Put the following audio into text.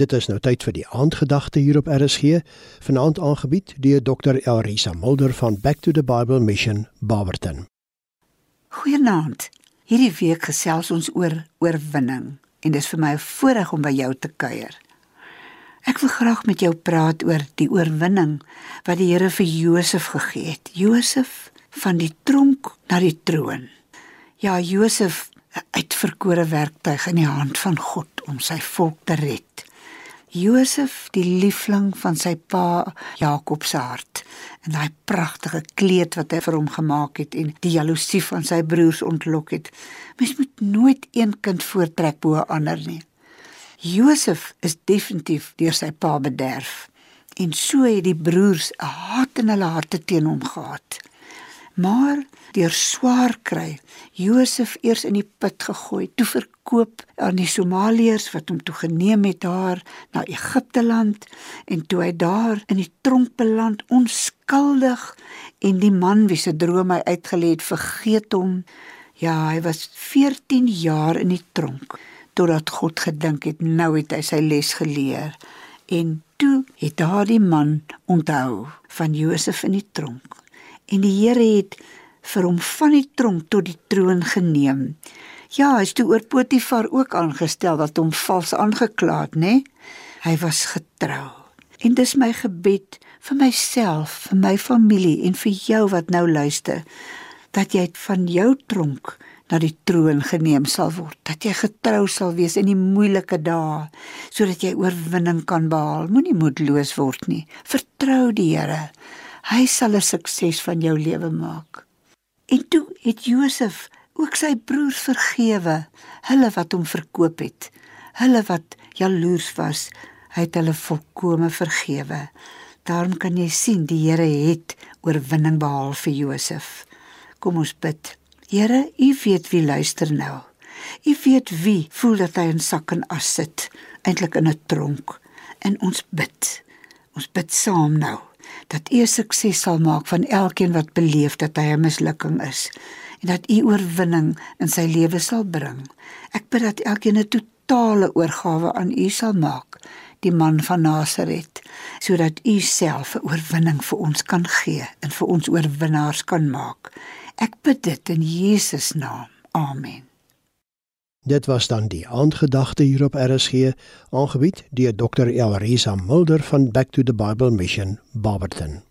Dit is nou tyd vir die aandgedagte hier op RSG, vanaand aangebied deur Dr. Elrisa Mulder van Back to the Bible Mission Barberton. Goeienaand. Hierdie week gesels ons oor oorwinning en dis vir my 'n voorreg om by jou te kuier. Ek wil graag met jou praat oor die oorwinning wat die Here vir Josef gegee het. Josef van die tronk na die troon. Ja, Josef 'n uitverkore werktuig in die hand van God om sy volk te red. Josef, die liefling van sy pa Jakob se hart, en daai pragtige kleed wat hy vir hom gemaak het en die jaloesie van sy broers ontlok het. Mens moet nooit een kind voortrek bo ander nie. Josef is definitief deur sy pa bederf en so het die broers 'n haat in hulle harte teen hom gehad. Maar deur swaar kry, Josef eers in die put gegooi, toe verkoop aan die Somaliërs wat hom toe geneem het daar na Egipte land en toe hy daar in die tronk beland onskuldig en die man wie se droom hy uitgelê het vergeet hom. Ja, hy was 14 jaar in die tronk totdat God gedink het nou het hy sy les geleer en toe het daardie man onthou van Josef in die tronk en die Here het vir hom van die tronk tot die troon geneem. Ja, hy is toe oor Potifar ook aangestel wat hom vals aangekla het, né? Hy was getrou. En dis my gebed vir myself, vir my familie en vir jou wat nou luister, dat jy van jou tronk na die troon geneem sal word, dat jy getrou sal wees in die moeilike dae, sodat jy oorwinning kan behaal. Moenie moedeloos word nie. Vertrou die Here. Hy sal 'n sukses van jou lewe maak. En toe het Josef ook sy broers vergewe, hulle wat hom verkoop het, hulle wat jaloers was, hy het hulle volkome vergewe. Daarom kan jy sien die Here het oorwinning behaal vir Josef. Kom ons bid. Here, U weet wie luister nou. U weet wie voel dat hy in sak en as sit, eintlik in 'n tronk. En ons bid. Ons bid saam nou dat U sukses sal maak van elkeen wat beleef dat hy 'n mislukking is en dat U oorwinning in sy lewe sal bring. Ek bid dat elkeen 'n totale oorgawe aan U sal maak, die man van Nasaret, sodat U self 'n oorwinning vir ons kan gee en vir ons oorwinnaars kan maak. Ek bid dit in Jesus naam. Amen. Dit was dan die aandgedagte hier op RSG, aangebied deur Dr. Elrisa Mulder van Back to the Bible Mission, Barberton.